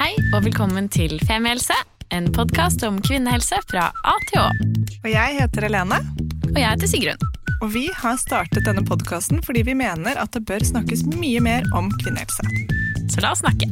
Hei og velkommen til Femihelse, en podkast om kvinnehelse fra A til Å. Og jeg heter Helene, Og jeg heter Sigrun. og vi har startet denne podkasten fordi vi mener at det bør snakkes mye mer om kvinnehelse. Så la oss snakke.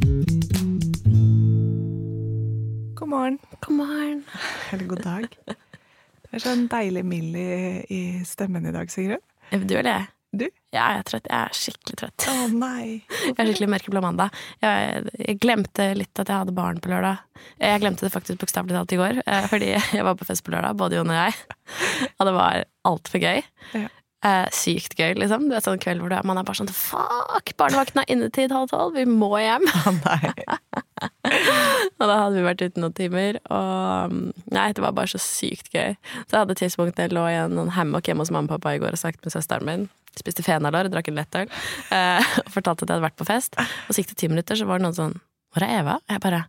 God morgen. God morgen. Eller god dag. Det er sånn deilig mild i, i stemmen i dag, Sigrun. Du er jeg? Du? Ja, jeg er trøtt. Jeg er skikkelig trøtt. Å nei. Jeg er skikkelig mørkeblå mandag. Jeg, jeg glemte litt at jeg hadde barn på lørdag. Jeg glemte det faktisk bokstavelig talt i går, eh, fordi jeg var på fest på lørdag, både Jon og jeg. Og det var altfor gøy. Ja. Eh, sykt gøy, liksom. Det er sånn kveld hvor er- man er bare sånn fuck, barnevakten har innetid halv tolv, vi må hjem. Nei. Og da hadde vi vært ute noen timer, og mm, nei, det var bare så sykt gøy. Så jeg hadde et tidspunkt jeg lå i en hammock hjemme hos mamma og pappa i går og snakket med søsteren min. Spiste fenalår, drakk en lettøl, eh, og fortalte at jeg hadde vært på fest. Og så gikk det ti minutter, så var det noen sånn Hvor er Eva? Og jeg bare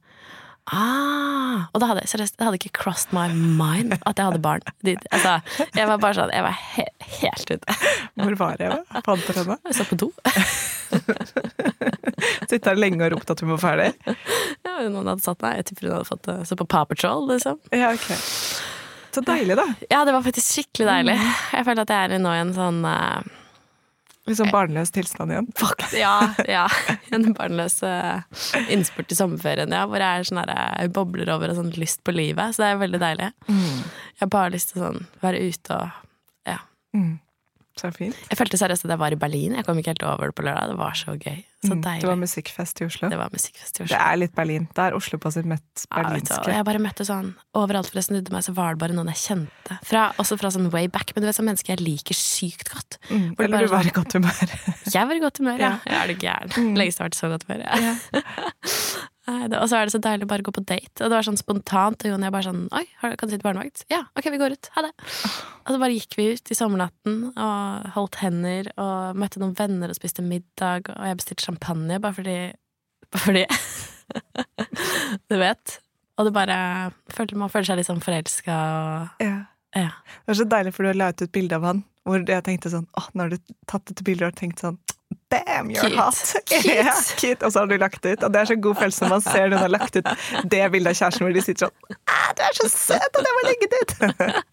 Ah! Og da hadde jeg seriøst, det hadde ikke crossed my mind at jeg hadde barn. De, altså, jeg var bare sånn Jeg var he helt ute. Hvor var jeg? Fant dere henne? Jeg satt på do. Sitte her lenge og ropt at hun var ferdig? Ja, noen hadde satt meg. Jeg tipper hun hadde fått det. Så på Paw Patrol, liksom. Ja, ok. Så deilig, da. Ja, det var faktisk skikkelig deilig. Jeg føler at jeg er nå i en sånn eh, Sånn barnløs tilstand igjen. Faktisk, ja, ja. En barnløs eh, innspurt i sommerferien, ja, hvor jeg er sånn der, jeg bobler over av sånn lyst på livet. Så det er veldig deilig. Jeg har bare lyst til å sånn, være ute og ja. Mm. Så fint. Jeg følte seriøst at jeg var i Berlin. Jeg kom ikke helt over det på lørdag. Det var så gøy. Så Mm. deilig. Det var musikkfest i Oslo. Det var musikkfest i Det er litt Berlin. Det er Oslo på sitt mest Ja, berlinske. jeg bare møtte sånn Overalt hvor jeg snudde meg, så var det bare noen jeg kjente. Fra, også fra sånn way back. Men du vet sånn mennesker jeg liker sykt godt. Mm. Eller bare du var sånn- i godt humør. Jeg var i godt humør, ja. Ja. Jeg er du gæren? Mm. Lengst jeg har vært i så godt humør. Ja. Nei, det- Og så er det så deilig å bare gå på date. Og det var sånn spontant. Og Jon jeg bare sånn Oi, har- kan du sitte barnevakt? Ja, ok, vi går ut. Ha det. Og så bare gikk vi ut i sommernatten og holdt hender og møtte noen venner og spiste middag. Og jeg bestilte champagne bare fordi Bare fordi Du vet. Og det bare følte, Man føler seg litt sånn forelska og Ja. Ja. Det var så deilig, for du la ut et bilde av han hvor jeg tenkte sånn Å, nå har du tatt dette bildet og tenkt sånn Damn, you're Cute. hot! Cute. Ja, cute. Og så har du lagt ut. Og det er så god følelse når man ser noen har lagt ut det bildet av kjæresten hvor de sitter sånn ah, Du er så søt, og det må legge ut!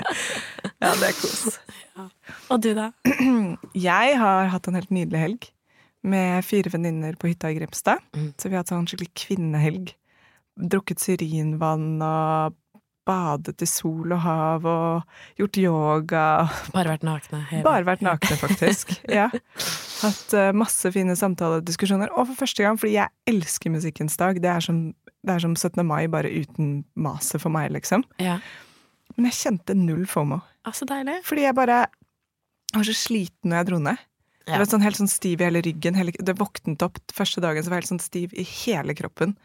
ja, det er kos. Og du, da? Jeg har hatt en helt nydelig helg med fire venninner på hytta i Grimstad. Mm. Så vi har hatt sånn skikkelig kvinnehelg. Drukket syrinvann og badet i sol og hav og gjort yoga. Bare vært nakne? hele- Bare vært nakne, faktisk. Ja. Hatt eh, masse fine samtalediskusjoner. Og for første gang, fordi jeg elsker Musikkens dag. Det er som, det er som 17. mai, bare uten maset for meg, liksom. Ja. Men jeg kjente null FOMO. Altså, så deilig. Fordi jeg bare var så sliten når jeg dro ned. Ja. Jeg var sånn, helt sånn stiv i hele ryggen. Hele, det våknet opp første dagen, så var jeg helt sånn stiv i hele kroppen.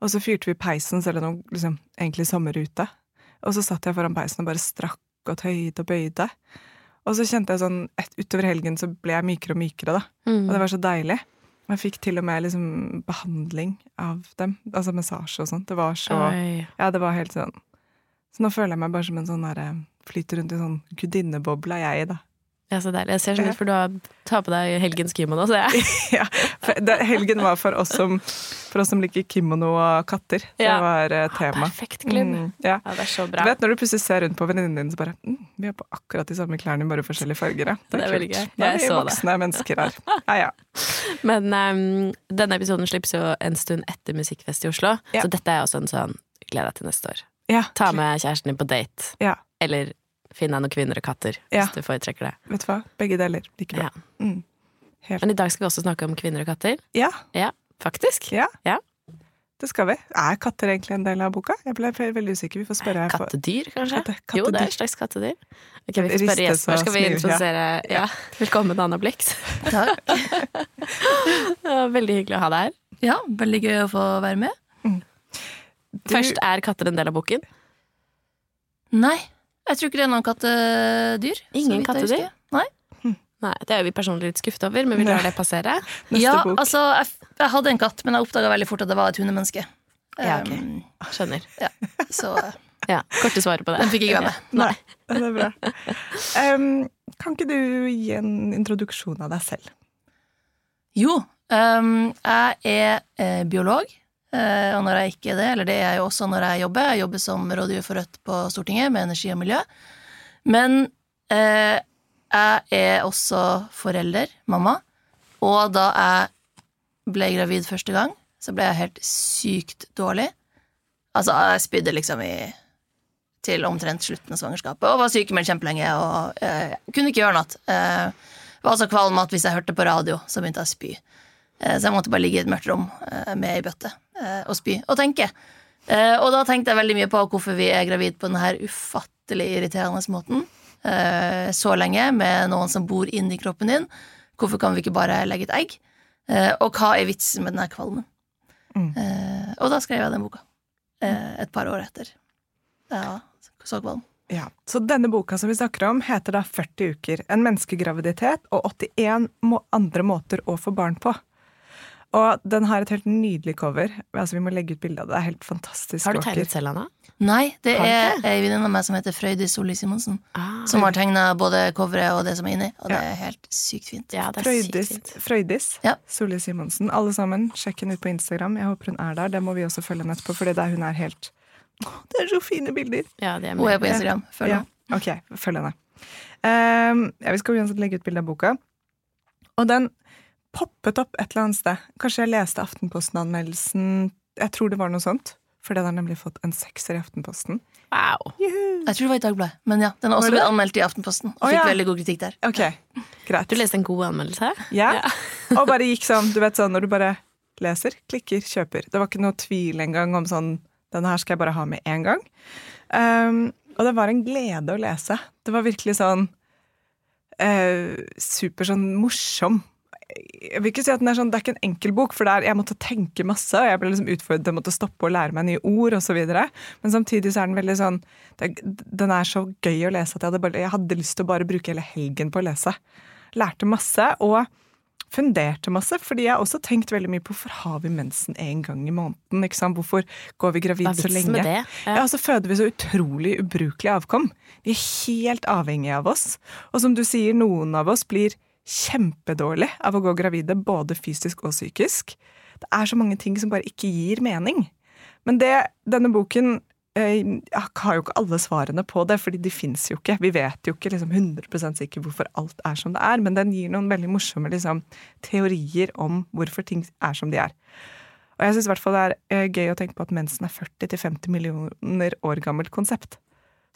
Og så fyrte vi peisen, selv om liksom, egentlig sommerrute. Og så satt jeg foran peisen og bare strakk og tøyde og bøyde. Og så kjente jeg sånn, et, utover helgen så ble jeg mykere og mykere, da. Mm. Og det var så deilig. Og jeg fikk til og med liksom behandling av dem. Altså massasje og sånt. Det var så Oi. Ja, det var helt sånn Så nå føler jeg meg bare som en sånn derre Flyter rundt i sånn gudinneboble, jeg, da. Ja, så deilig. Jeg ser sånn ut, for du har tar på deg helgens kimono, så jeg. ja, det, helgen var for oss som For oss som liker kimono og katter. Det Ja. var uh, tema. Perfekt klubb. Mm, ja. Ja, det er så Du bra. vet når du plutselig ser rundt på venninnen din, så bare mm, Vi har på akkurat de samme klærne, bare forskjellige farger. Ja. Det er veldig gøy. Nå er vi så det. voksne mennesker her. Ja, ja. Men um, denne episoden slippes jo en stund etter Musikkfest i Oslo, så dette er også en sånn Gleder deg til neste år. ja. Ta med kjæresten din på date. Ja. Eller finn deg noen kvinner og katter, Ja. hvis du foretrekker det. Vet du hva? Begge deler. Like bra. Ja. Mm. Men i dag skal vi også snakke om kvinner og katter. Ja, Ja, faktisk. Ja. Ja. det skal vi. Er katter egentlig en del av boka? Jeg ble veldig usikker. Vi får spørre. her Kattedyr, kanskje? Katte- Jo, det er et slags kattedyr. Ok, Vi får spørre Jesper. Skal vi introdusere ja. ja. Velkommen, Anna Blix. Takk. Ja, Veldig hyggelig å ha deg her. Ja, veldig gøy å få være med. Du- Først, er katter en del av boken? Nei, jeg tror ikke det er noen kattedyr. Ingen kattedyr? Nei. Nei, det er vi personlig litt skuffet over, men vi lar det passere. Neste ja, bok. altså, jeg, jeg hadde en katt, men jeg oppdaga veldig fort at det var et hundemenneske. Ja, ok. Um, Skjønner. så eh, Ja, Korte svaret på det. den fikk ikke være med. Nei, det er bra. Um, kan ikke du gi en introduksjon av deg selv? Jo, um, jeg er eh, biolog. Eh, og når jeg ikke er det, eller det er jeg også når jeg jobber, jeg jobber som rådgiver for Rødt på Stortinget med energi og miljø. Men eh, jeg er også forelder, mamma, og da jeg ble gravid første gang, så ble jeg helt sykt dårlig. Altså, jeg spydde liksom i til omtrent slutten av svangerskapet, og var sykemeldt kjempelenge og eh, kunne ikke gjøre noe. Eh, var så kvalm at hvis jeg hørte på radio, så begynte jeg å spy. Eh, så jeg måtte bare ligge i et mørkt rom eh, med ei bøtte eh, og spy og tenke. Og da tenkte jeg veldig mye på hvorfor vi er gravid på denne ufattelig irriterende måten så lenge med noen som bor inni kroppen din. Hvorfor kan vi ikke bare legge et egg? Og hva er vitsen med denne kvalmen? Mm. Og da skrev jeg den boka. Et par år etter. Ja, så kvalm. Ja, Så denne boka som vi snakker om, heter da 40 uker. En menneskegraviditet og 81 andre måter å få barn på. Og den har et helt nydelig cover. Altså Vi må legge ut bilde av det. Det er helt fantastisk Har du tegnet selv, Anna? Nei, det er ei venninne av meg som heter Frøydis Solli Simonsen. Ah, Som har tegna både coveret og det som er inni, og det Ja. er helt sykt fint. ja, det er sykt Frøydis, fint. Frøydis Ja. Solli Simonsen. Alle sammen, sjekk henne ut på Instagram. Jeg håper hun er der. Det må vi også følge henne etterpå, for det der hun er helt Åh, Det er så fine bilder! Ja, det er Hun er på Instagram. Følg Ja, henne. ok, følg henne. Um, ja, vi skal uansett legge ut bilde av boka. Og den poppet opp et eller annet sted. Kanskje jeg leste Aftenposten-anmeldelsen. Jeg tror det var noe sånt. For den har nemlig fått en sekser i Aftenposten. Wow. Juhu! Jeg tror det var i Dagbladet, men ja, den har også blitt anmeldt i Aftenposten. Og fikk ja. veldig god kritikk der. Ok, greit. Du leste en god anmeldelse? Ja. Ja. Og bare gikk sånn, du vet sånn når du bare leser, klikker, kjøper. Det var ikke noe tvil engang om sånn denne her skal jeg bare ha med én gang. Um, og det var en glede å lese. Det var virkelig sånn uh, super sånn morsom. Jeg vil ikke si at den er sånn, Det er ikke en enkel bok, for der jeg måtte tenke masse. og Jeg ble liksom utfordret til å måtte stoppe og lære meg nye ord osv. Men samtidig så er den veldig sånn det, Den er så gøy å lese at jeg hadde, bare, jeg hadde lyst til å bare bruke hele helgen på å lese. Lærte masse og funderte masse, fordi jeg har også tenkt veldig mye på hvorfor har vi mensen en gang i måneden? ikke sant? Hvorfor går vi gravid så lenge? med det? Ja, så føder vi så utrolig ubrukelig avkom. Vi er helt avhengige av oss. Og som du sier, noen av oss blir kjempedårlig av å gå gravide, både fysisk og psykisk. Det er så mange ting som bare ikke gir mening. Men det, denne boken jeg har jo ikke alle svarene på det, fordi de fins jo ikke. Vi vet jo ikke liksom 100% sikkert hvorfor alt er som det er, men den gir noen veldig morsomme liksom, teorier om hvorfor ting er som de er. Og jeg syns i hvert fall det er eh, gøy å tenke på at mensen er 40-50 millioner år gammelt konsept.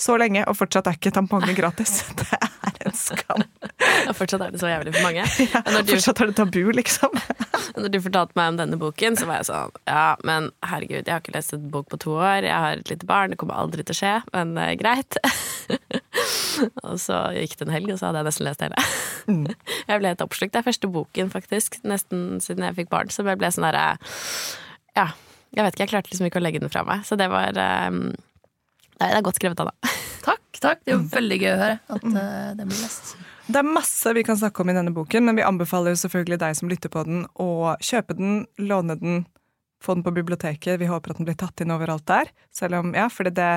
Så lenge, og fortsatt er ikke tamponger gratis. Det er en skam. Og fortsatt er det så jævlig for mange. Ja, du, fortsatt er det tabu, liksom. når du fortalte meg om denne boken, så var jeg sånn Ja, men herregud, jeg har ikke lest en bok på to år. Jeg har et lite barn, det kommer aldri til å skje, men uh, greit. og så gikk det en helg, og så hadde jeg nesten lest hele. Mm. Jeg ble helt oppslukt. Det er første boken, faktisk, nesten siden jeg fikk barn. Så jeg ble sånn derre Ja, jeg vet ikke, jeg klarte liksom ikke å legge den fra meg. Så det var eh, Nei, det er godt skrevet, Anna. Takk, takk. Det er jo veldig gøy å høre at uh, den blir lest. Det er masse vi kan snakke om i denne boken, men vi anbefaler jo selvfølgelig deg som lytter på den, å kjøpe den, låne den, få den på biblioteket. Vi håper at den blir tatt inn overalt der. Selv om, ja, fordi det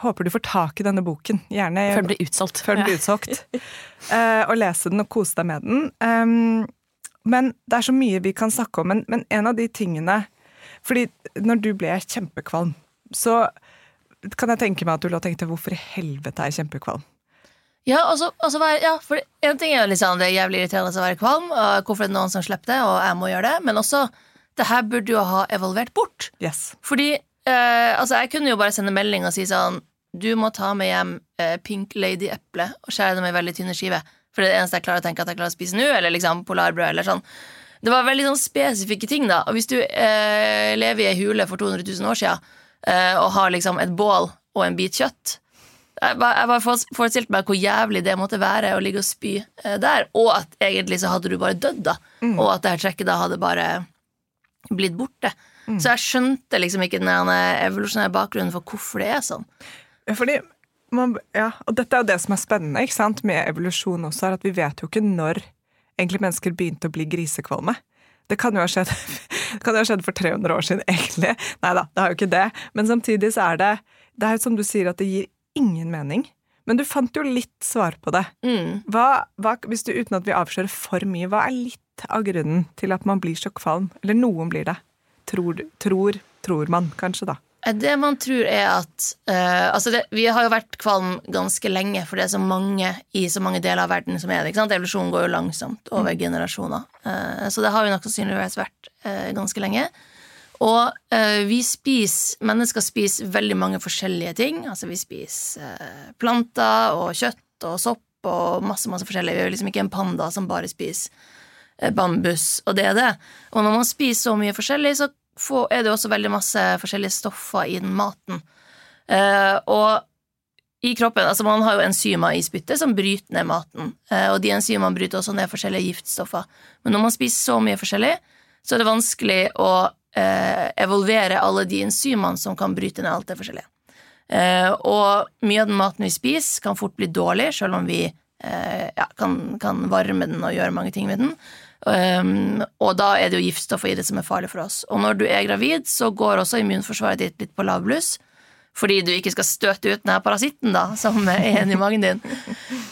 Håper du får tak i denne boken. Gjerne Før den blir utsolgt. før den blir utsolgt. uh, og lese den og kose deg med den. Um, men det er så mye vi kan snakke om. Men, men en av de tingene Fordi når du ble kjempekvalm, så kan jeg tenke meg at du lå og tenkte hvorfor i helvete er jeg kjempekvalm? Ja, altså, altså være, ja, for en ting er jo liksom, det er jævlig irriterende å være kvalm, og hvorfor er det noen som slipper det, og jeg må gjøre det, men også, det her burde jo ha evolvert bort. Yes. Fordi, eh, altså, jeg kunne jo bare sende melding og si sånn, du må ta med hjem eh, Pink Lady-eple og skjære dem i veldig tynne skiver, for det er det eneste jeg klarer å tenke at jeg klarer å spise nå, eller liksom polarbrød, eller sånn. Det var veldig sånn spesifikke ting, da. Og hvis du eh, lever i ei hule for 200 000 år siden, eh, og har liksom et bål og en bit kjøtt Jeg bare, forestilte meg hvor jævlig det måtte være å ligge og spy eh, der, og at egentlig så hadde du bare dødd, da. Og at det her trekket da hadde bare blitt borte. Så jeg skjønte liksom ikke den evolusjonære bakgrunnen for hvorfor det er sånn. Fordi man, ja, og dette er jo det som er spennende ikke sant, med evolusjon også, er at vi vet jo ikke når egentlig mennesker begynte å bli grisekvalme. Det kan jo ha skjedd, jo ha skjedd for 300 år siden, egentlig. Nei da, det har jo ikke det. Men samtidig så er det Det er jo som du sier, at det gir ingen mening. Men du fant jo litt svar på det. Mm. Hva, hva, hvis du, Uten at vi avslører for mye, hva er litt av grunnen til at man blir så kvalm? Eller noen blir det. tror, tror, tror man kanskje, da. Eh, Det man tror er at uh, altså det, Vi har jo vært kvalm ganske lenge, for det er så mange i så mange deler av verden som er det. ikke sant? Evolusjonen går jo langsomt over generasjoner. Uh, så det har jo nok sannsynligvis vært uh, ganske lenge. Og eh, vi spiser Mennesker spiser veldig mange forskjellige ting. Altså vi spiser eh, planter og kjøtt og sopp og masse, masse forskjellig. Vi er liksom ikke en panda som bare spiser eh, bambus, og det er det. Og når man spiser så mye forskjellig, så får, er det også veldig masse forskjellige stoffer i den maten. Eh, og i kroppen, altså Man har jo enzymer i spyttet som bryter ned maten. Eh, og de enzymene bryter også ned forskjellige giftstoffer. Men når man spiser så mye forskjellig, så er det vanskelig å eh, evolvere alle de enzymene som kan bryte ned alt det forskjellige. Eh, og mye av den maten vi spiser, kan fort bli dårlig, selv om vi eh, ja, kan, kan varme den og gjøre mange ting med den. Um, og da er det jo giftstoffer i det som er farlig for oss. Og når du er gravid, så går også immunforsvaret ditt litt på lavbluss. Fordi du ikke skal støte ut den her parasitten da, som er igjen i magen din.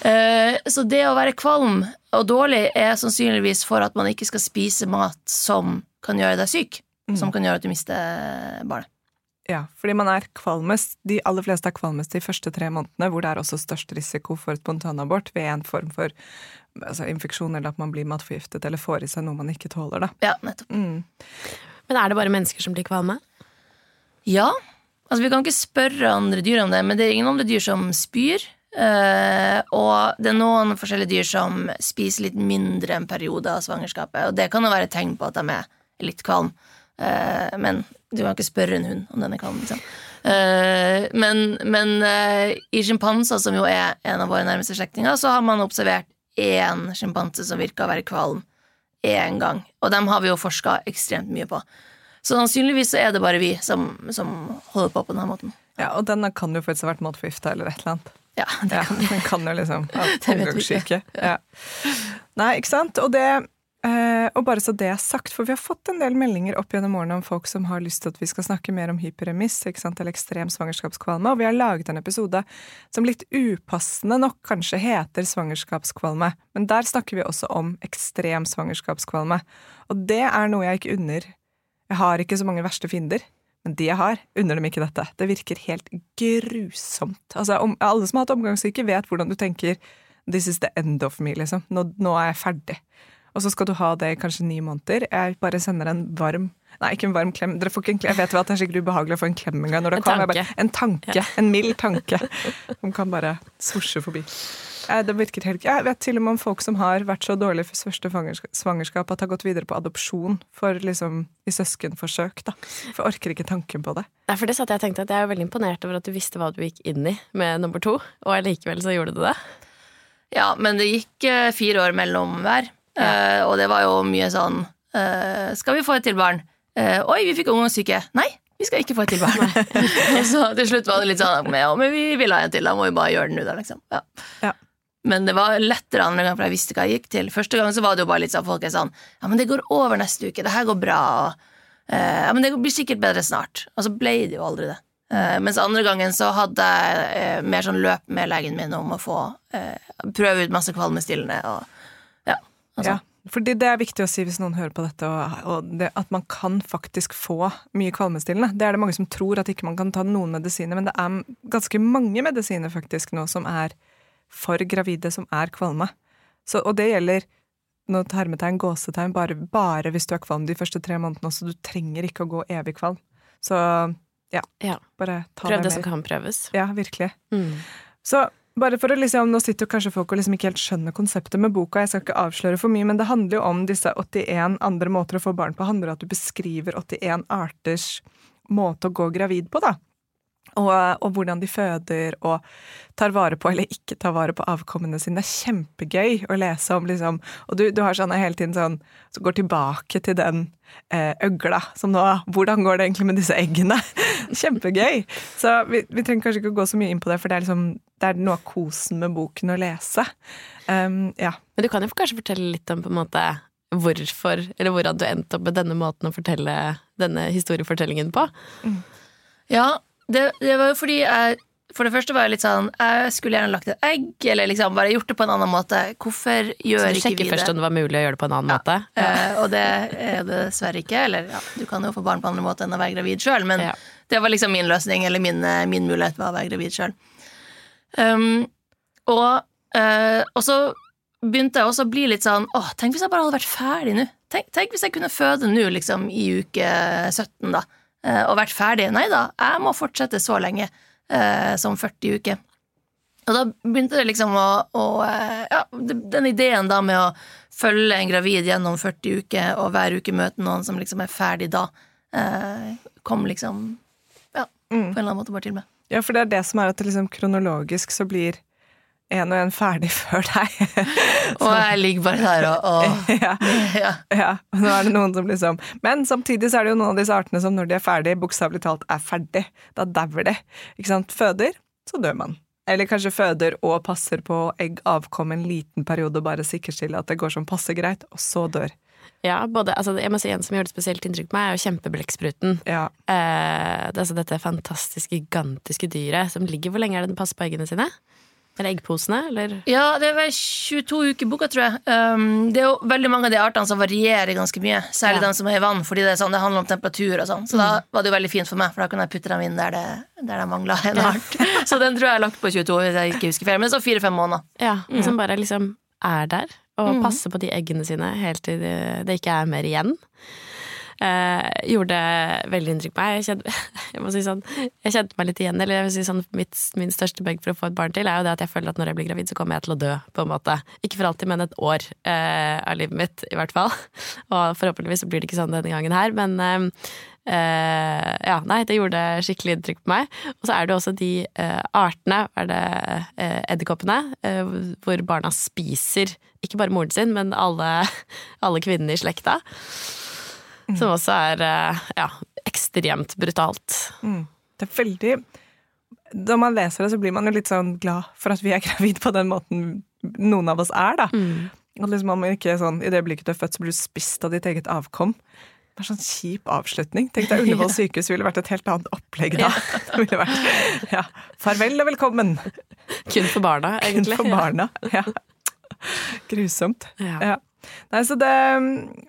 Eh, så det å være kvalm og dårlig er sannsynligvis for at man ikke skal spise mat som kan gjøre deg syk. Som kan gjøre at du mister barnet. Ja, fordi man er kvalmest, De aller fleste er kvalmest de første tre månedene, hvor det er også størst risiko for spontanabort ved en form for altså, infeksjon, eller at man blir matforgiftet eller får i seg noe man ikke tåler. da. Ja, nettopp. Mm. Men er det bare mennesker som blir kvalme? Ja. Altså, vi kan ikke spørre andre dyr om det, men det er ingen andre dyr som spyr. Uh, og det er noen forskjellige dyr som spiser litt mindre en periode av svangerskapet, og det kan jo være et tegn på at de er litt kvalm. Eh, men du kan ikke spørre en hund om denne er. Liksom. Uh, men men uh, i sjimpanser, som jo er en av våre nærmeste slektninger, så har man observert én sjimpanse som virka å være kvalm én gang. Og dem har vi jo forska ekstremt mye på. Så sannsynligvis så er det bare vi som, som holder på på denne måten. Ja, Og denne kan jo faktisk ha vært matforgifta eller et eller annet. Ja, det Ja, den kan jo liksom ha ja, omgangssyke. Ja. Nei, ikke sant. Og det eh, og bare så det er sagt, for vi har fått en del meldinger opp gjennom årene om folk som har lyst til at vi skal snakke mer om hyperemiss, eller ekstrem svangerskapskvalme, og vi har laget en episode som litt upassende nok kanskje heter svangerskapskvalme, men der snakker vi også om ekstrem svangerskapskvalme. Og det er noe jeg ikke unner. Jeg har ikke så mange verste fiender. Men de jeg har, unner dem ikke dette. Det virker helt grusomt. Altså, om, alle som har hatt omgangssyke, vet hvordan du tenker 'this is the end of me', liksom. Nå, nå er jeg ferdig. Og så skal du ha det i kanskje ni måneder. Jeg bare sender en varm Nei, ikke en varm klem. Dere får ikke en klem. Jeg vet at det er sikkert ubehagelig å få en klem en gang. Når det En kommer. Tanke. Bare, en tanke. En mild tanke. Som kan bare svosje forbi. Det virker helt Jeg vet til og med om folk som har vært så dårlige for første svangerskap at har gått videre på adopsjon for liksom i søskenforsøk. da. For jeg orker ikke tanken på det. Nei, for det satt jeg og tenkte at Jeg er veldig imponert over at du visste hva du gikk inn i med nummer to, og allikevel så gjorde du det. Ja, men det gikk eh, fire år mellom hver, eh, og det var jo mye sånn eh, Skal vi få et til barn? Eh, Oi, vi fikk omgangssyke. Nei, vi skal ikke få et til barn. og så til slutt var det litt sånn Ja, men vi vil ha en til, da må vi bare gjøre den nå, da, liksom. Ja. Ja. Men det var lettere andre gang, for jeg visste hva jeg gikk til. Første gang så var det jo bare litt sånn folk er sånn Ja, men det går over neste uke. Det her går bra. Ja, men det blir sikkert bedre snart. Og så ble det jo aldri det. Mens andre gangen så hadde jeg mer sånn løp med legen min om å få prøve ut masse kvalmestillende og ja. Altså. Ja, fordi det er viktig å si hvis noen hører på dette, og, og det, at man kan faktisk få mye kvalmestillende. Det er det mange som tror, at ikke man kan ta noen medisiner, men det er ganske mange medisiner faktisk nå som er for gravide som er kvalme. Så, og det gjelder nå hermetegn, gåsetegn, bare, bare hvis du er kvalm de første tre månedene også. Du trenger ikke å gå evig kvalm. Så ja, Ja. bare ta Prøv det det som kan prøves. Ja, virkelig. Mm. Så bare for å liksom, Nå sitter jo kanskje folk og liksom ikke helt skjønner konseptet med boka, jeg skal ikke avsløre for mye, men det handler jo om disse 81 andre måter å få barn på. handler om at du beskriver 81 arters måte å gå gravid på, da. Og, og hvordan de føder og tar vare på eller ikke tar vare på avkommene sine. Det er kjempegøy å lese om, liksom. Og du, du har sånn hele tiden sånn Så går tilbake til den eh, øgla som nå Hvordan går det egentlig med disse eggene? Kjempegøy! Så vi, vi trenger kanskje ikke å gå så mye inn på det, for det er, liksom, det er noe av kosen med boken å lese. Um, ja. Men du kan jo kanskje fortelle litt om på en måte hvorfor, eller hvordan du endte opp med denne måten å fortelle denne historiefortellingen på. Ja, det, det var jo fordi jeg For det første var jeg litt sånn Jeg skulle gjerne lagt et egg, eller liksom bare gjort det på en annen måte. Hvorfor gjør ikke vi det? Så du sjekker først om det var mulig å gjøre det på en annen måte? Eh, og det er det dessverre ikke. Eller ja, du kan jo få barn på andre måter enn å være gravid sjøl, men Ja. det var liksom min løsning, eller min, eh, min mulighet var å være gravid sjøl. Um, og, uh, og så begynte jeg også å bli litt sånn Åh, tenk hvis jeg bare hadde vært ferdig nå. Tenk, tenk hvis jeg kunne føde nå, liksom, i uke 17, da. Eh, og vært ferdig. Nei da, jeg må fortsette så lenge, eh, som 40 uker. Og da begynte det liksom å, å eh, Ja, den ideen da med å følge en gravid gjennom 40 uker, og hver uke møte noen som liksom er ferdig da, eh, kom liksom Ja, på en eller annen måte bare til meg. Ja, for det er det som er at det liksom kronologisk så blir en og en ferdig før deg. Og jeg ligger bare der og, og ja, ja. ja. Nå er det noen som liksom Men samtidig så er det jo noen av disse artene som når de er ferdig, bokstavelig talt er ferdig. Da dauer de. Ikke sant? Føder, så dør man. Eller kanskje føder og passer på egg avkom en liten periode og bare sikkerstiller at det går som passe greit, og så dør. Ja, både, altså, jeg må si En som gjorde spesielt inntrykk på meg, er jo kjempeblekkspruten. Ja. Eh, det altså dette fantastisk gigantiske dyret som ligger Hvor lenge er det den passer på eggene sine? Eller eggposene, eller? Ja, det vel 22 uker i boka, tror jeg. Um, det er jo veldig mange av de artene som varierer ganske mye. Særlig Ja. de som er i vann, fordi det, sånn, det handler om temperatur og sånn. Så da var det jo veldig fint for meg, for da kunne jeg putte dem inn der det, der det mangla en art. så den tror jeg er lagt på 22, hvis jeg ikke husker feil. Men så fire-fem måneder. Ja, Som bare liksom er der og passer på de eggene sine helt til det, det ikke er mer igjen. Eh, gjorde veldig inntrykk på meg. Jeg kjente, jeg si sånn, jeg kjente meg litt igjen. Eller jeg vil si sånn, mitt, min største bug for å få et barn til, er jo det at jeg føler at når jeg blir gravid, så kommer jeg til å dø, på en måte. Ikke for alltid, men et år eh, av livet mitt, i hvert fall. Og forhåpentligvis så blir det ikke sånn denne gangen her, men eh, eh, ja, nei, det gjorde skikkelig inntrykk på meg. Og så er det også de eh, artene, er det eh, edderkoppene, hvor barna spiser ikke bare moren sin, men alle, alle kvinnene i slekta. Som også er eh, ja, ekstremt brutalt. Mm. Det er veldig Når man leser det, så blir man jo litt sånn glad for at vi er gravid på den måten noen av oss er, da. At liksom man ikke er sånn, I det øyeblikket du er født, så blir du spist av ditt eget avkom. Det er sånn kjip avslutning. Tenk deg Ullevål sykehus ville vært et helt annet opplegg da. Det ville vært ja, Farvel og velkommen Kun for barna, egentlig. Kun for barna. Ja. Grusomt. Ja. Nei, så det,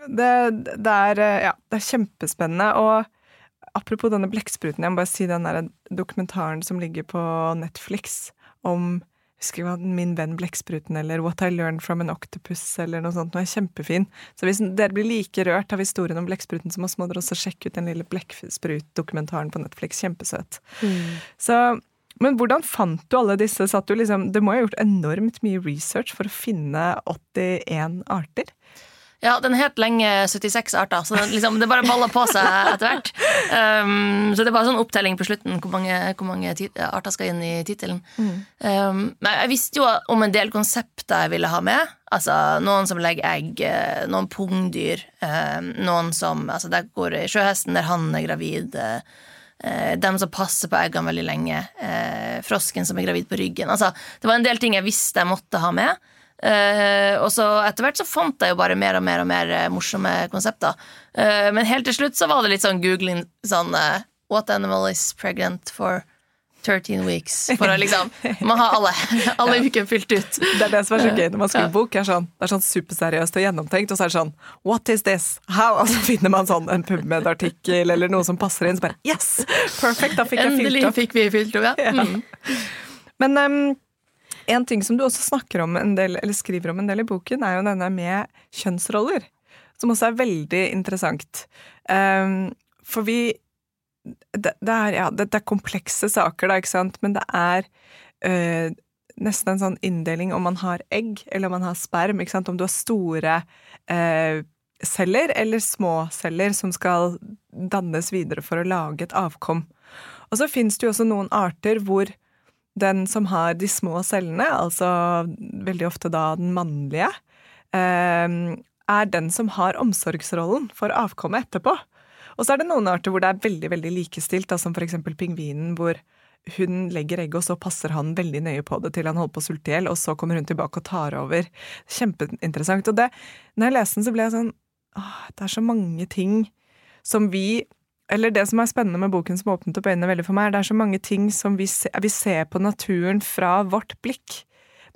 det, det, er, ja, det er kjempespennende. Og apropos denne blekkspruten, jeg må bare si den der dokumentaren som ligger på Netflix om husker hva, Min venn blekkspruten eller What I Learned from an Octopus eller noe sånt. Den er kjempefin. Så hvis dere blir like rørt av historien om blekkspruten, så må dere også sjekke ut den lille blekksprut-dokumentaren på Netflix. Kjempesøt. Så men hvordan fant du alle disse? Du liksom, det må ha gjort enormt mye research for å finne 81 arter? Ja, den het lenge 76 arter, så den, liksom, det bare balla på seg etter hvert. Um, så det var sånn opptelling på slutten hvor mange, hvor mange arter skal inn i tittelen. Um, men jeg visste jo om en del konsepter jeg ville ha med. Altså Noen som legger egg, eh, noen pungdyr. Um, noen som altså Der går sjøhesten der han er gravid. eh, dem som passer på eggene veldig lenge. eh, frosken som er gravid på ryggen. Altså, det var en del ting jeg visste jeg måtte ha med. Eh, og så etter hvert så fant jeg jo bare mer og mer og mer eh, morsomme konsepter. Eh, men helt til slutt så var det litt sånn googling sånn eh, What animal is pregnant for 13 weeks? For å liksom Man har alle, alle ukene fylt ut. Det er det som er så gøy når man skriver Ja. bok. Er sånn, det er sånn superseriøst og gjennomtenkt, og så er det sånn What is this? How? Og så finner man sånn en PubMed-artikkel eller noe som passer inn. Så bare Yes! Perfect! Da fikk jeg fylt opp. fikk vi fylt opp, ja. Mm. Men um, en ting som du også snakker om en del, eller skriver om en del i boken, er jo denne med kjønnsroller. Som også er veldig interessant. Um, for vi det, det, er, ja, det, er komplekse saker, da, ikke sant, men det er øh, nesten en sånn inndeling om man har egg eller om man har sperm. Ikke sant? Om du har store øh, celler eller små celler som skal dannes videre for å lage et avkom. Og så finnes det jo også noen arter hvor den som har de små cellene, altså veldig ofte da den mannlige, øh, er den som har omsorgsrollen for avkommet etterpå. Og så er det noen arter hvor det er veldig veldig likestilt, da, som eksempel pingvinen, hvor hun legger egg, og så passer han veldig nøye på det til han holder på å sulte i hjel, og så kommer hun tilbake og tar over. Kjempeinteressant. Og det, når jeg leste den, så ble jeg sånn Åh, det er så mange ting som vi eller det som er spennende med boken som åpnet opp øynene veldig for meg, det er så mange ting som vi, se, vi ser på naturen fra vårt blikk.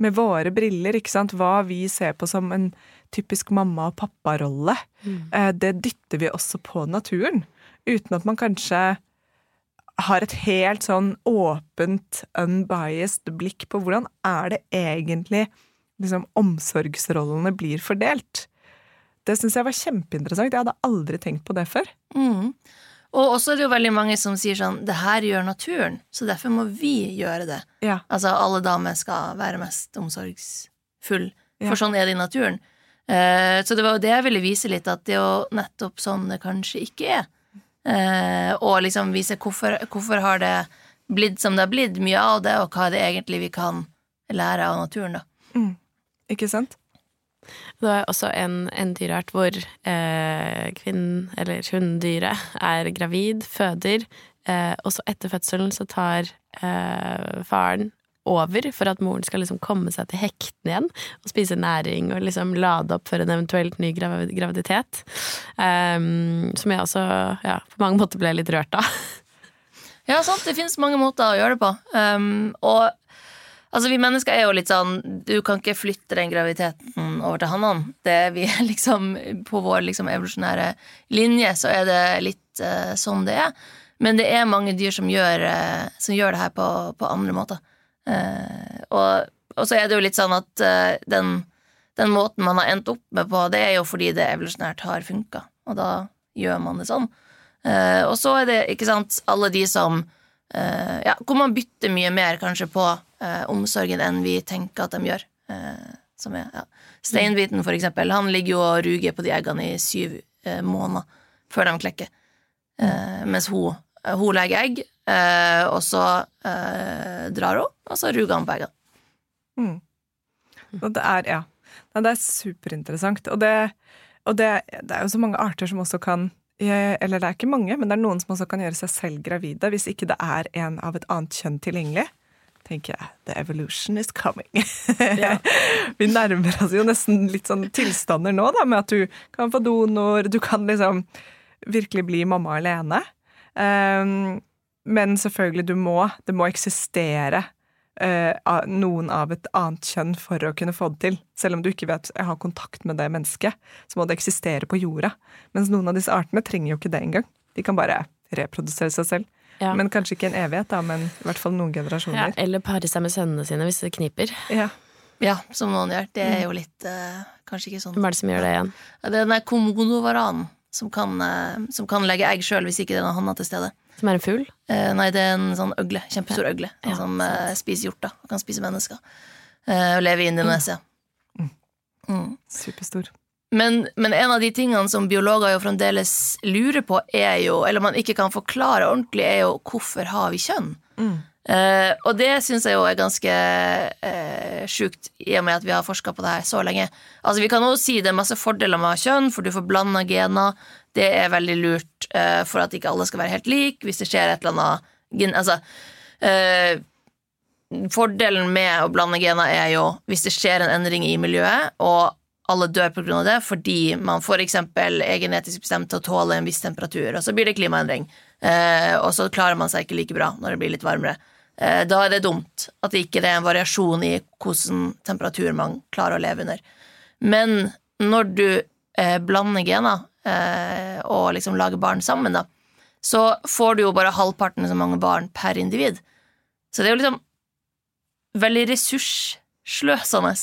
Med våre briller, ikke sant. Hva vi ser på som en typisk mamma- og papparolle. Eh, Det dytter vi også på naturen. Uten at man kanskje har et helt sånn åpent, unbiased blikk på hvordan er det egentlig liksom, omsorgsrollene blir fordelt. Det syns jeg var kjempeinteressant. Jeg hadde aldri tenkt på det før. Mm. Og også er det jo veldig mange som sier sånn Det her gjør naturen, så derfor må vi gjøre det. Ja. Altså alle damer skal være mest omsorgsfull, Ja. for sånn er det i naturen. Eh, så det var jo det jeg ville vise litt, at det er jo nettopp sånn det kanskje ikke er. Eh, og liksom vise hvorfor, hvorfor har det blitt som det har blitt, mye av det, og hva er det egentlig vi kan lære av naturen, da. Ikke sant? Det er også en, en dyreart hvor eh, kvinnen, eller hunndyret, er gravid, føder, eh, og så etter fødselen så tar eh, faren over for at moren skal liksom komme seg til hektene igjen og spise næring og liksom lade opp for en eventuelt ny graviditet. Um, som jeg også ja, på mange måter ble litt rørt av. Ja, sant, det finnes mange måter å gjøre det på. Um, og altså, vi mennesker er jo litt sånn Du kan ikke flytte den graviditeten over til hannene. Det er vi liksom På vår liksom evolusjonære linje så er det litt uh, sånn det er. Men det er mange dyr som gjør, uh, som gjør det her på, på andre måter. Eh, og, og så er det jo litt sånn at eh, den, den måten man har endt opp med på, det er jo fordi det evolusjonært har funka, og da gjør man det sånn. Eh, og så er det, ikke sant, alle de som Ja, hvor man bytter mye mer kanskje på omsorgen enn vi tenker at de gjør. Som er, ja. Steinbiten, for eksempel, han ligger jo og ruger på de eggene i syv måneder før de klekker. Mens hun, hun legger egg, eh, og så eh, drar hun, og så ruger han eggene. Mm. Og det er, ja. Det er superinteressant. Og, det, og det, det er jo så mange arter som også kan eh, Eller det er ikke mange, men det er noen som også kan gjøre seg selv gravide hvis ikke det er en av et annet kjønn tilgjengelig. Tenker jeg, the evolution is coming. Vi nærmer oss jo nesten litt sånn tilstander nå, da, med at du kan få donor, du kan liksom virkelig bli mamma alene. Um, men selvfølgelig, du må, det må eksistere eh, noen av et annet kjønn for å kunne få det til. Selv om du ikke vet jeg har kontakt med det mennesket, så må det eksistere på jorda. Mens noen av disse artene trenger jo ikke det engang. De kan bare reprodusere seg selv. Ja. Men kanskje ikke en evighet, da, men i hvert fall noen Ja, generasjoner. eller pare seg med sønnene sine hvis det kniper. Ja. Ja, som noen gjør. Det er jo litt eh, Kanskje ikke sånn Hvem er det som gjør det igjen? Ja, Det er den der komodovaran som kan, eh, som kan legge egg sjøl hvis ikke det er noen hanner til stede. Som er en fugl? Eh, nei, det er en sånn øgle. Kjempestor øgle. Ja, som eh, spiser hjorta. kan spise mennesker. Eh, og lever i Indonesia. Mm. Superstor. Men, men en av de tingene som biologer jo fremdeles lurer på, er jo, eller man ikke kan forklare ordentlig, er jo hvorfor har vi kjønn? Mm. Eh, og det syns jeg jo er ganske eh, sjukt, i og med at vi har forska på det her så lenge. Altså Vi kan også si det er masse fordeler med å ha kjønn, for du får blanda gener. Det er veldig lurt uh, for at ikke alle skal være helt like. Hvis det skjer et eller annet Altså uh, Fordelen med å blande gener er jo hvis det skjer en endring i miljøet, og alle dør pga. det fordi man f.eks. er genetisk bestemt til å tåle en viss temperatur, og så blir det klimaendring. Eh, og så klarer man seg ikke like bra når det blir litt varmere. Eh, da er det dumt at det ikke er en variasjon i hvilken temperatur man klarer å leve under. Men når du eh, blander gener og liksom lage barn sammen, da, så får du jo bare halvparten så mange barn per individ. Så det er jo liksom veldig ressurssløsende.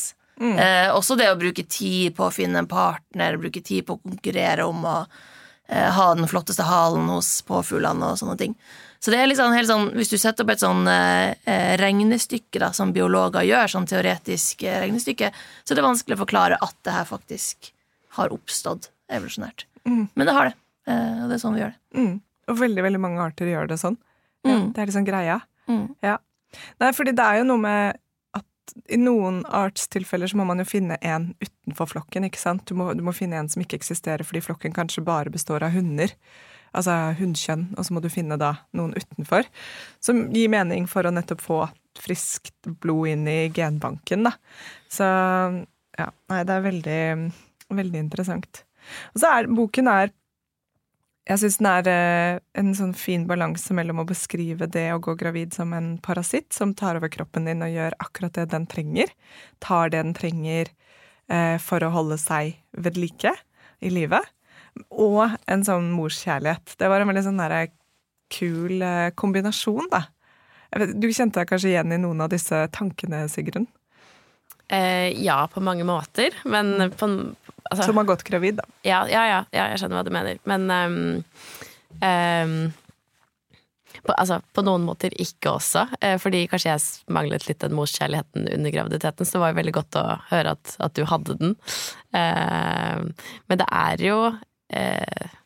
Mm. Eh, også det å bruke tid på å finne en partner, bruke tid på å konkurrere om å eh, ha den flotteste halen hos påfuglene og sånne ting. Så det er liksom helt sånn, hvis du setter opp et sånn eh, eh, regnestykke da, som biologer gjør, sånn teoretisk eh, regnestykke, så er det vanskelig å forklare at det her faktisk har oppstått evolusjonært. Mm. Men det har det, eh, og det er sånn vi gjør det. Mm. Og veldig, veldig mange arter gjør det sånn. Ja, Mm. det er liksom greia. Mm. Ja. Nei, fordi det er jo noe med at i noen artstilfeller så må man jo finne en utenfor flokken, ikke sant? Du må, du må finne en som ikke eksisterer fordi flokken kanskje bare består av hunder. Altså hunnkjønn, og så må du finne da noen utenfor. Som gir mening for å nettopp få friskt blod inn i genbanken, da. Så ja, nei, det er veldig, veldig interessant. Og så er boken er jeg syns den er eh, en sånn fin balanse mellom å beskrive det å gå gravid som en parasitt som tar over kroppen din og gjør akkurat det den trenger. Tar det den trenger eh, for å holde seg ved like i livet. Og en sånn morskjærlighet. Det var en veldig sånn der, kul eh, kombinasjon, da. Du kjente deg kanskje igjen i noen av disse tankene, Sigrun? Eh, ja, på mange måter, men på altså, Som har gått gravid, da. Ja, ja, ja, ja, jeg skjønner hva du mener. Men um, um, på, altså, på noen måter ikke også. Eh, fordi kanskje jeg manglet litt den morskjærligheten under graviditeten, så det var jo veldig godt å høre at, at du hadde den. Uh, men det er jo eh,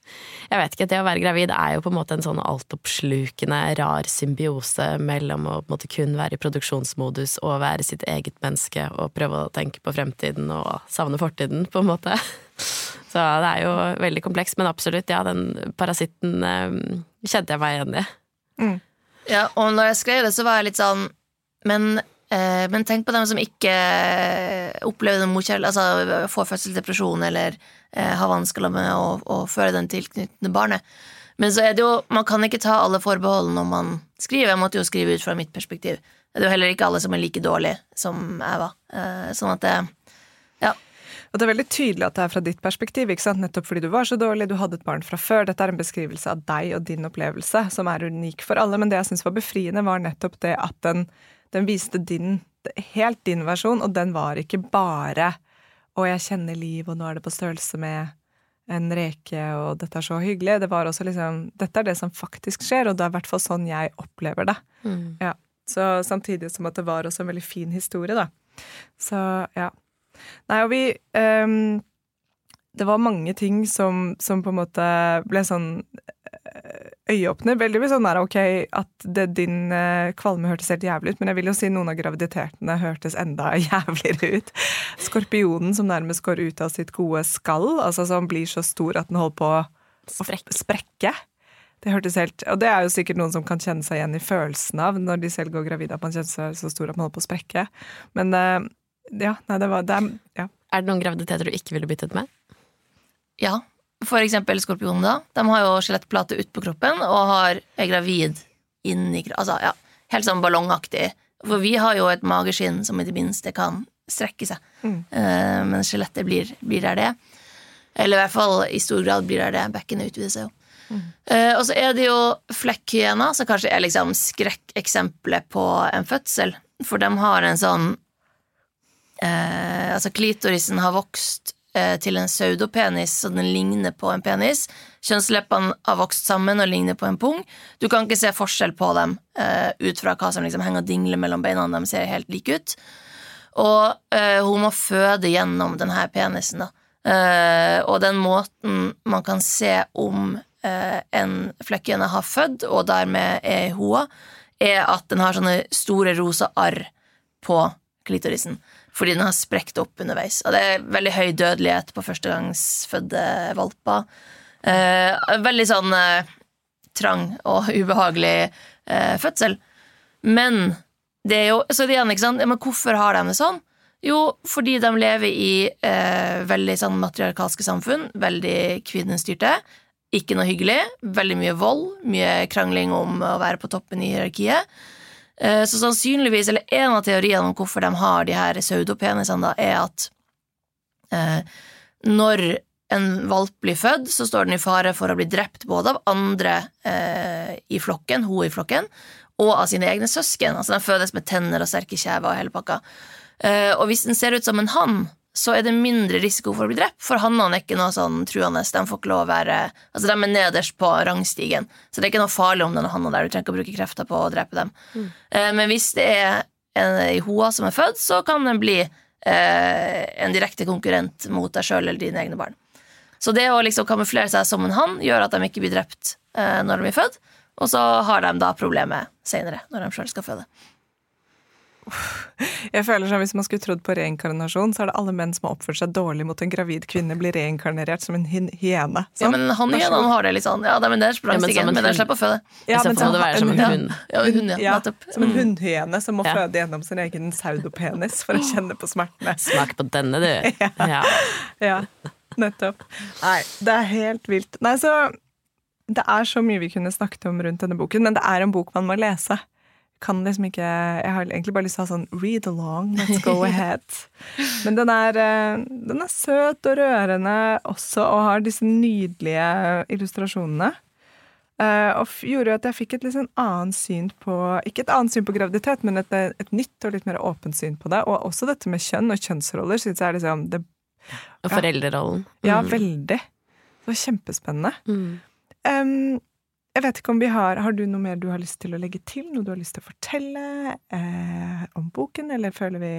Jeg vet ikke, det å være gravid er jo på en måte en sånn altoppslukende, rar symbiose mellom å på en måte kun være i produksjonsmodus og være sitt eget menneske og prøve å tenke på fremtiden og savne fortiden, på en måte. Så det er jo veldig komplekst, men absolutt, ja, den parasitten eh, kjente jeg meg igjen i. Ja, og når jeg skrev det, så var jeg litt sånn Men, eh, men tenk på dem som ikke opplever noe morkjærlighet, altså får fødselsdepresjon eller eh, har vansker med å, å føre den tilknyttende barnet. Men så er det jo, man kan ikke ta alle forbehold når man skriver. Jeg måtte jo skrive ut fra mitt perspektiv. Det er jo heller ikke alle som er like dårlige som jeg var. Eh, sånn at det Ja. Og det er veldig tydelig at det er fra ditt perspektiv, ikke sant? nettopp fordi du var så dårlig, du hadde et barn fra før. Dette er en beskrivelse av deg og din opplevelse, som er unik for alle. Men det jeg syns var befriende, var nettopp det at den, den viste din, helt din versjon, og den var ikke bare 'Å, jeg kjenner liv, og nå er det på størrelse med en reke, og dette er så hyggelig'. Det var også liksom Dette er det som faktisk skjer, og det er i hvert fall sånn jeg opplever det. Ja. Så samtidig som at det var også en veldig fin historie, da. Så ja. Nei, og vi um, Det var mange ting som, som på en måte ble sånn øyeåpner. Veldig mye sånn der, ok, at det, din eh, kvalme hørtes helt jævlig ut, men jeg vil jo si noen av graviditetene hørtes enda jævligere ut. Skorpionen som nærmest går ut av sitt gode skall, altså som blir så stor at den holder på å Sprekk. sprekke. Det hørtes helt, Og det er jo sikkert noen som kan kjenne seg igjen i følelsen av når de selv går gravide, at man kjenner seg så stor at man holder på å sprekke. Men eh, ja, nei, det var det er, ja. Er det noen graviditeter du ikke ville byttet med? Ja, for eksempel skorpionene, da. De har jo skjelettplate utpå kroppen og har, er gravid inni Altså, ja, helt sånn ballongaktig. For vi har jo et mageskinn som i det minste kan strekke seg. Eh, men skjelettet blir, blir der det. Eller i hvert fall i stor grad blir der det. Bekkenet utvider seg jo. Eh, og så er det jo flekkhyena, som kanskje er liksom skrekkeksempelet på en fødsel. For de har en sånn uh, Altså, klitorisen har vokst til en pseudopenis, så den ligner på en penis. Kjønnsleppene har vokst sammen og ligner på en pung. Du kan ikke se forskjell på dem eh, ut fra hva som liksom henger og dingler mellom beina. De ser helt like ut. Og eh, hun må føde gjennom denne penisen, da. Eh, og den måten man kan se om eh, en flekkhyene har født, og dermed er i hoa, er at den har sånne store rosa arr på klitorisen. Fordi den har sprekt opp underveis. Og det er veldig høy dødelighet på førstegangsfødte valper. Eh, veldig sånn eh, trang og ubehagelig eh, fødsel. Men det er jo Så det igjen, ikke sant? Men hvorfor har de det sånn? Jo, fordi de lever i eh, veldig sånn matriarkalske samfunn. Veldig kvinnestyrte. Ikke noe hyggelig. Veldig mye vold. Mye krangling om å være på toppen i hierarkiet. Eh, så sannsynligvis, eller en av teoriene om hvorfor de har de her pseudopenisene, da, er at eh, når en valp blir født, så står den i fare for å bli drept både av andre eh, i flokken, hun i flokken, og av sine egne søsken. Altså Den fødes med tenner og sterke kjever og hele pakka. Eh, og hvis den ser ut som en hann, så er det mindre risiko for å bli drept, for hannene er ikke noe sånn truende. De får ikke lov å være Altså, de er nederst på rangstigen, så det er ikke noe farlig om den hanna der. Du trenger ikke å bruke krefter på å drepe dem. Eh, men hvis det er en i hoa som er født, så kan den bli eh, en direkte konkurrent mot deg sjøl eller dine egne barn. Så det å liksom kamuflere seg som en hann gjør at de ikke blir drept eh, når de blir født, og så har de da problemet seinere, når de sjøl skal føde. Jeg føler som Hvis man skulle trodd på reinkarnasjon, så er det alle menn som har oppført seg dårlig mot en gravid kvinne, blir reinkarnert som en hy- hyene. Ja, men han hannhyenene har det litt sånn. Ja, de er nederst på Ja, men som rangstigen, en men den slipper å føde. Ja, men så- det være som en hund. Ja, hund, ja. Ja, som en hundhyene som må Ja. føde gjennom sin egen saudopenis for å kjenne på smertene. Smak på denne, du. Ja. Ja, nettopp. Nei, det er helt vilt. Nei, så det er så mye vi kunne snakket om rundt denne boken, men det er en bok man må lese. Kan liksom ikke Jeg har egentlig bare lyst til å ha sånn read along, let's go ahead. Men den er, eh, den er søt og rørende også, og har disse nydelige illustrasjonene. Eh, og gjorde jo at jeg fikk et litt sånn annet syn på Ikke et annet syn på graviditet, men et, et nytt og litt mer åpent syn på det. Og også dette med kjønn og kjønnsroller syns jeg er liksom det, Og foreldrerollen. Ja, Mm. veldig. Det var kjempespennende. Mm. Um, jeg vet ikke om vi har Har du noe mer du har lyst til å legge til? Noe du har lyst til å fortelle eh, om boken? Eller føler vi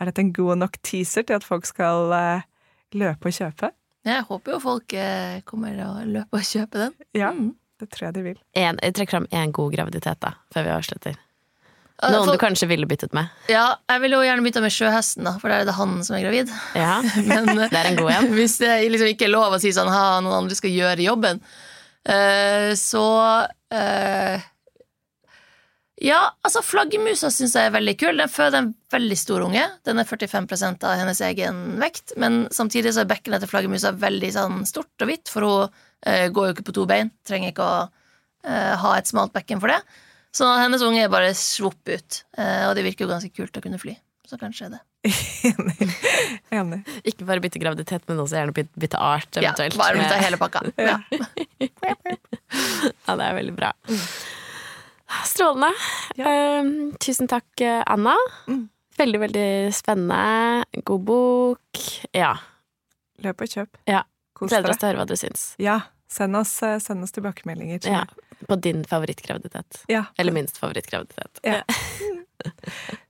Er dette en god nok teaser til at folk skal eh, løpe og kjøpe? Jeg håper jo folk eh, kommer og løper og kjøper den. Ja, Mm. det tror jeg de vil. En, jeg trekker fram én god graviditet, da, før vi avslutter. Noen folk- du kanskje ville byttet med. Ja, jeg ville jo gjerne bytta med sjøhesten, da, for da er det han som er gravid. Ja, Men det er en god en. hvis det liksom ikke er lov å si sånn ha, noen andre skal gjøre jobben, eh, så uh, Ja, altså flaggermusa syns jeg er veldig kul. Den føder en veldig stor unge. Den er 45% av hennes egen vekt, men samtidig så er bekkenet til flaggermusa veldig sånn stort og hvitt, for hun uh, går jo ikke på to bein. Trenger ikke å ha et smalt bekken for det. Så hennes unge er bare svopp ut, og det virker jo ganske kult å kunne fly. Så kanskje det. Enig. Enig. Ikke bare bytte graviditet, men også gjerne bytte, bytte art, Ja, bare bytte hele pakka. Ja. Ja, det er veldig bra. Strålende. Eh, tusen takk, Anna. Mm. Veldig, veldig spennende. God bok. Ja. Løp og kjøp. Ja. Kos Gleder oss til å høre hva du syns. Ja, send oss, eh, send oss tilbakemeldinger. Ja. På din favorittgraviditet. Ja. Eller minst favorittgraviditet. Ja.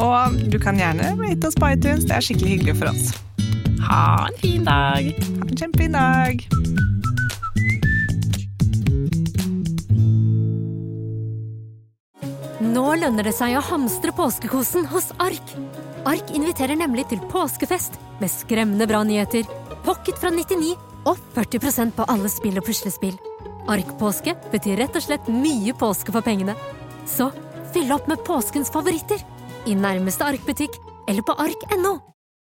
Og du kan gjerne rate oss på iTunes, det er skikkelig hyggelig for oss. Ha en fin dag! Ha en kjempefin dag! Nå lønner det seg å hamstre påskekosen hos Ark. Ark inviterer nemlig til påskefest med skremmende bra nyheter, pocket fra 99 og 40% på alle spill og puslespill. Ark-påske betyr rett og slett mye påske for pengene. Så fyll opp med påskens favoritter i nærmeste Ark-butikk eller på ark.no.